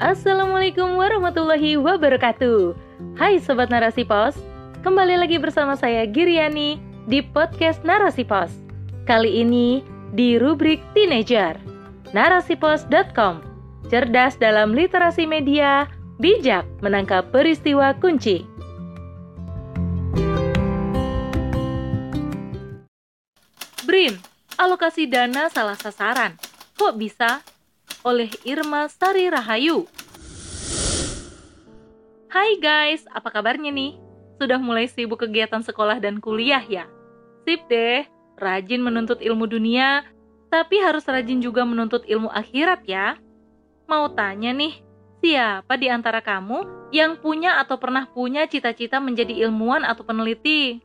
Assalamualaikum warahmatullahi wabarakatuh. Hai sobat Narasi Pos, kembali lagi bersama saya Giriani di podcast Narasi Pos. Kali ini di rubrik Teenager. Narasipos.com. Cerdas dalam literasi media, bijak menangkap peristiwa kunci. BRIN, alokasi dana salah sasaran. Kok bisa? oleh Irma Sari Rahayu. Hai guys, apa kabarnya nih? Sudah mulai sibuk kegiatan sekolah dan kuliah ya? Sip deh, rajin menuntut ilmu dunia, tapi harus rajin juga menuntut ilmu akhirat ya. Mau tanya nih, siapa di antara kamu yang punya atau pernah punya cita-cita menjadi ilmuwan atau peneliti?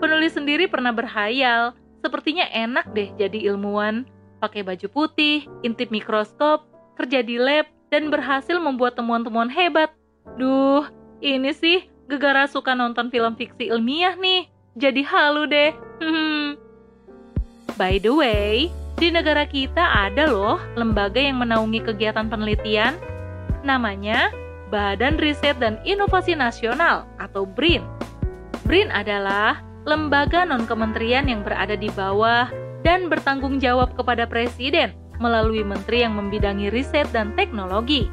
Penulis sendiri pernah berhayal, sepertinya enak deh jadi ilmuwan pakai baju putih, intip mikroskop, kerja di lab, dan berhasil membuat temuan-temuan hebat. Duh, ini sih gegara suka nonton film fiksi ilmiah nih. Jadi halu deh. By the way, di negara kita ada loh lembaga yang menaungi kegiatan penelitian. Namanya Badan Riset dan Inovasi Nasional atau BRIN. BRIN adalah lembaga non-kementerian yang berada di bawah dan bertanggung jawab kepada Presiden melalui menteri yang membidangi riset dan teknologi.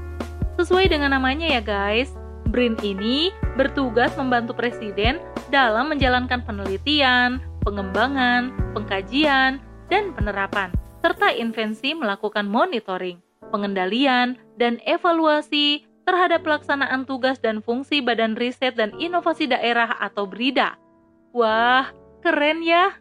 Sesuai dengan namanya ya guys, BRIN ini bertugas membantu Presiden dalam menjalankan penelitian, pengembangan, pengkajian, dan penerapan, serta invensi melakukan monitoring, pengendalian, dan evaluasi terhadap pelaksanaan tugas dan fungsi Badan Riset dan Inovasi Daerah atau BRIDA. Wah, keren ya!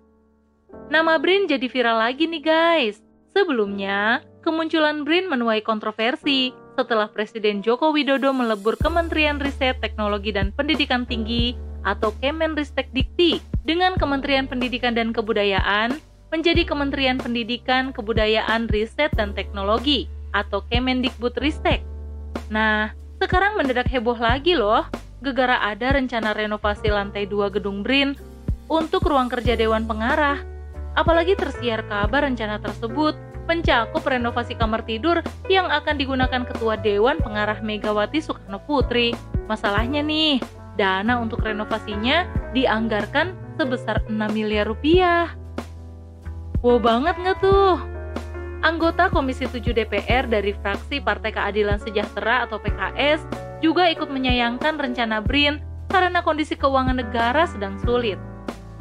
Nama BRIN jadi viral lagi nih guys. Sebelumnya, kemunculan BRIN menuai kontroversi setelah Presiden Joko Widodo melebur Kementerian Riset, Teknologi dan Pendidikan Tinggi atau Kemenristek Dikti dengan Kementerian Pendidikan dan Kebudayaan menjadi Kementerian Pendidikan, Kebudayaan, Riset dan Teknologi atau Kemendikbudristek. Nah, sekarang mendadak heboh lagi loh, gegara ada rencana renovasi lantai 2 gedung BRIN untuk ruang kerja Dewan Pengarah Apalagi tersiar kabar rencana tersebut mencakup renovasi kamar tidur yang akan digunakan Ketua Dewan Pengarah Megawati Soekarno Putri. Masalahnya nih, dana untuk renovasinya dianggarkan sebesar 6 miliar rupiah. Wow banget nggak tuh? Anggota Komisi 7 DPR dari fraksi Partai Keadilan Sejahtera atau PKS juga ikut menyayangkan rencana BRIN karena kondisi keuangan negara sedang sulit.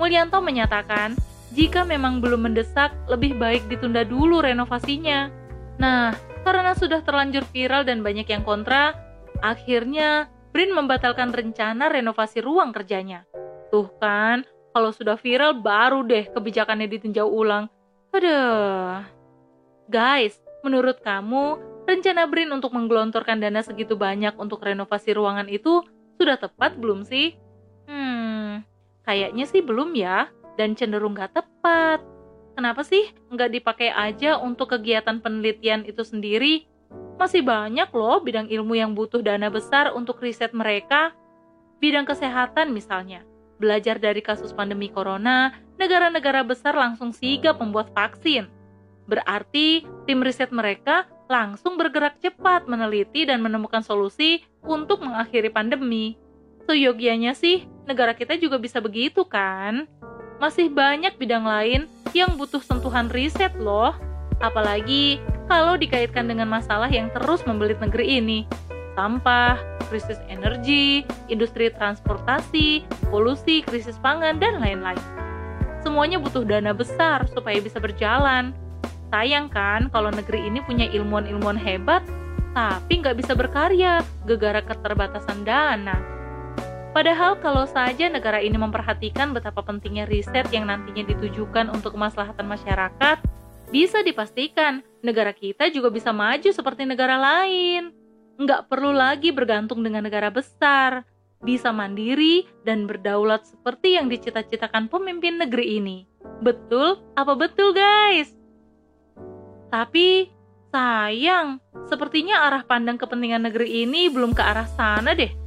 Mulyanto menyatakan, jika memang belum mendesak, lebih baik ditunda dulu renovasinya. Nah, karena sudah terlanjur viral dan banyak yang kontra, akhirnya Brin membatalkan rencana renovasi ruang kerjanya. Tuh kan, kalau sudah viral baru deh kebijakannya ditinjau ulang. Aduh. Guys, menurut kamu, rencana Brin untuk menggelontorkan dana segitu banyak untuk renovasi ruangan itu sudah tepat belum sih? Hmm, kayaknya sih belum ya dan cenderung gak tepat. Kenapa sih nggak dipakai aja untuk kegiatan penelitian itu sendiri? Masih banyak loh bidang ilmu yang butuh dana besar untuk riset mereka. Bidang kesehatan misalnya. Belajar dari kasus pandemi corona, negara-negara besar langsung sigap membuat vaksin. Berarti tim riset mereka langsung bergerak cepat meneliti dan menemukan solusi untuk mengakhiri pandemi. Seyogianya sih, negara kita juga bisa begitu kan? Masih banyak bidang lain yang butuh sentuhan riset loh. Apalagi kalau dikaitkan dengan masalah yang terus membelit negeri ini. Sampah, krisis energi, industri transportasi, polusi, krisis pangan, dan lain-lain. Semuanya butuh dana besar supaya bisa berjalan. Sayang kan kalau negeri ini punya ilmuwan-ilmuwan hebat, tapi nggak bisa berkarya, gegara keterbatasan dana. Padahal kalau saja negara ini memperhatikan betapa pentingnya riset yang nantinya ditujukan untuk kemaslahatan masyarakat, bisa dipastikan negara kita juga bisa maju seperti negara lain. Nggak perlu lagi bergantung dengan negara besar, bisa mandiri dan berdaulat seperti yang dicita-citakan pemimpin negeri ini. Betul? Apa betul guys? Tapi sayang, sepertinya arah pandang kepentingan negeri ini belum ke arah sana deh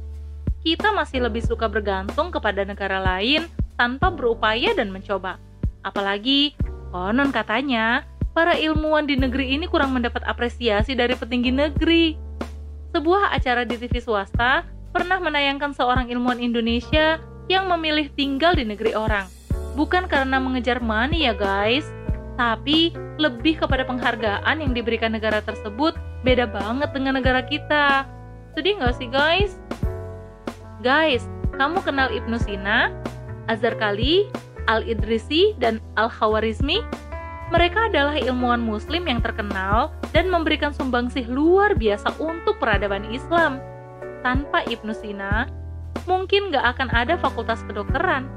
kita masih lebih suka bergantung kepada negara lain tanpa berupaya dan mencoba. Apalagi, konon katanya, para ilmuwan di negeri ini kurang mendapat apresiasi dari petinggi negeri. sebuah acara di TV swasta pernah menayangkan seorang ilmuwan Indonesia yang memilih tinggal di negeri orang. Bukan karena mengejar money ya guys, tapi lebih kepada penghargaan yang diberikan negara tersebut beda banget dengan negara kita. Sedih nggak sih guys? Guys, kamu kenal Ibnu Sina, Azhar Kali, Al-Idrisi, dan Al-Khawarizmi? Mereka adalah ilmuwan muslim yang terkenal dan memberikan sumbangsih luar biasa untuk peradaban Islam. Tanpa Ibnu Sina, mungkin gak akan ada fakultas kedokteran.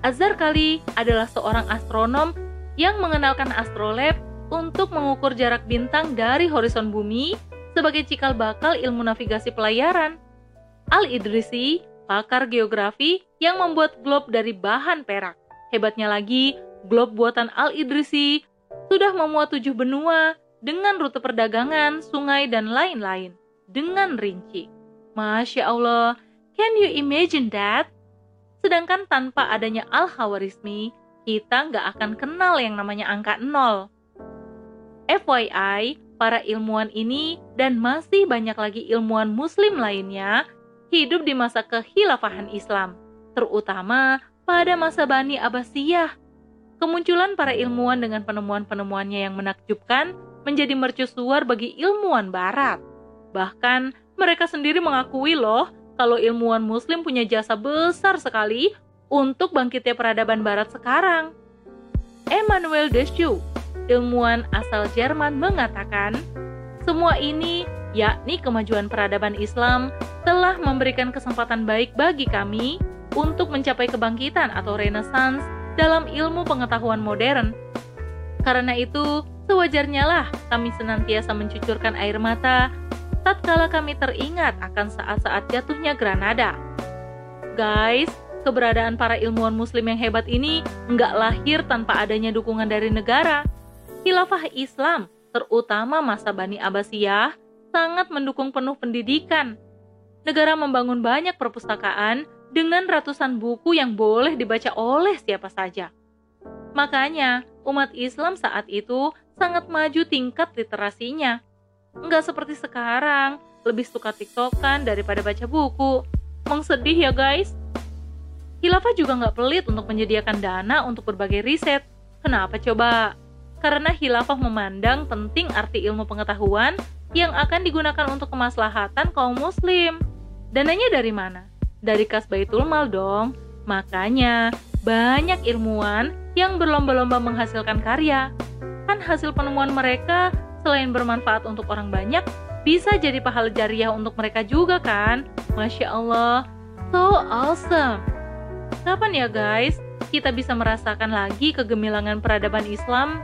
Azhar Kali adalah seorang astronom yang mengenalkan astrolab untuk mengukur jarak bintang dari horizon bumi sebagai cikal bakal ilmu navigasi pelayaran. Al-Idrisi, pakar geografi yang membuat globe dari bahan perak. Hebatnya lagi, globe buatan Al-Idrisi sudah memuat tujuh benua dengan rute perdagangan, sungai, dan lain-lain dengan rinci. Masya Allah, can you imagine that? Sedangkan tanpa adanya Al-Khawarizmi, kita nggak akan kenal yang namanya angka nol. FYI, para ilmuwan ini dan masih banyak lagi ilmuwan muslim lainnya hidup di masa kehilafahan Islam, terutama pada masa Bani Abbasiyah Kemunculan para ilmuwan dengan penemuan-penemuannya yang menakjubkan menjadi mercusuar bagi ilmuwan barat. Bahkan mereka sendiri mengakui loh kalau ilmuwan muslim punya jasa besar sekali untuk bangkitnya peradaban barat sekarang. Emmanuel Deschaux, ilmuwan asal Jerman mengatakan, semua ini yakni kemajuan peradaban Islam telah memberikan kesempatan baik bagi kami untuk mencapai kebangkitan atau renaissance dalam ilmu pengetahuan modern. Karena itu, sewajarnya lah kami senantiasa mencucurkan air mata tatkala kami teringat akan saat-saat jatuhnya Granada. Guys, keberadaan para ilmuwan muslim yang hebat ini nggak lahir tanpa adanya dukungan dari negara. Khilafah Islam, terutama masa Bani Abbasiyah, sangat mendukung penuh pendidikan. Negara membangun banyak perpustakaan dengan ratusan buku yang boleh dibaca oleh siapa saja. Makanya, umat Islam saat itu sangat maju tingkat literasinya. Nggak seperti sekarang, lebih suka tiktokan daripada baca buku. Mengsedih ya guys? Khilafah juga nggak pelit untuk menyediakan dana untuk berbagai riset. Kenapa coba? Karena khilafah memandang penting arti ilmu pengetahuan yang akan digunakan untuk kemaslahatan kaum muslim. Dananya dari mana? dari kas Baitul Mal dong. Makanya banyak ilmuwan yang berlomba-lomba menghasilkan karya. Kan hasil penemuan mereka selain bermanfaat untuk orang banyak, bisa jadi pahala jariah untuk mereka juga kan? Masya Allah, so awesome. Kapan ya guys, kita bisa merasakan lagi kegemilangan peradaban Islam?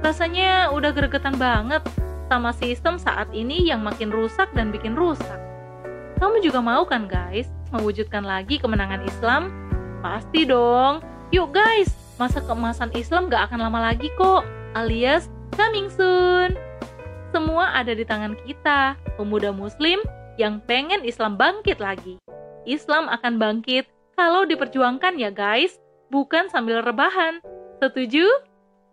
Rasanya udah gregetan banget sama sistem saat ini yang makin rusak dan bikin rusak. Kamu juga mau kan guys? mewujudkan lagi kemenangan Islam? Pasti dong. Yuk guys, masa keemasan Islam gak akan lama lagi kok, alias coming soon. Semua ada di tangan kita, pemuda muslim yang pengen Islam bangkit lagi. Islam akan bangkit kalau diperjuangkan ya guys, bukan sambil rebahan. Setuju?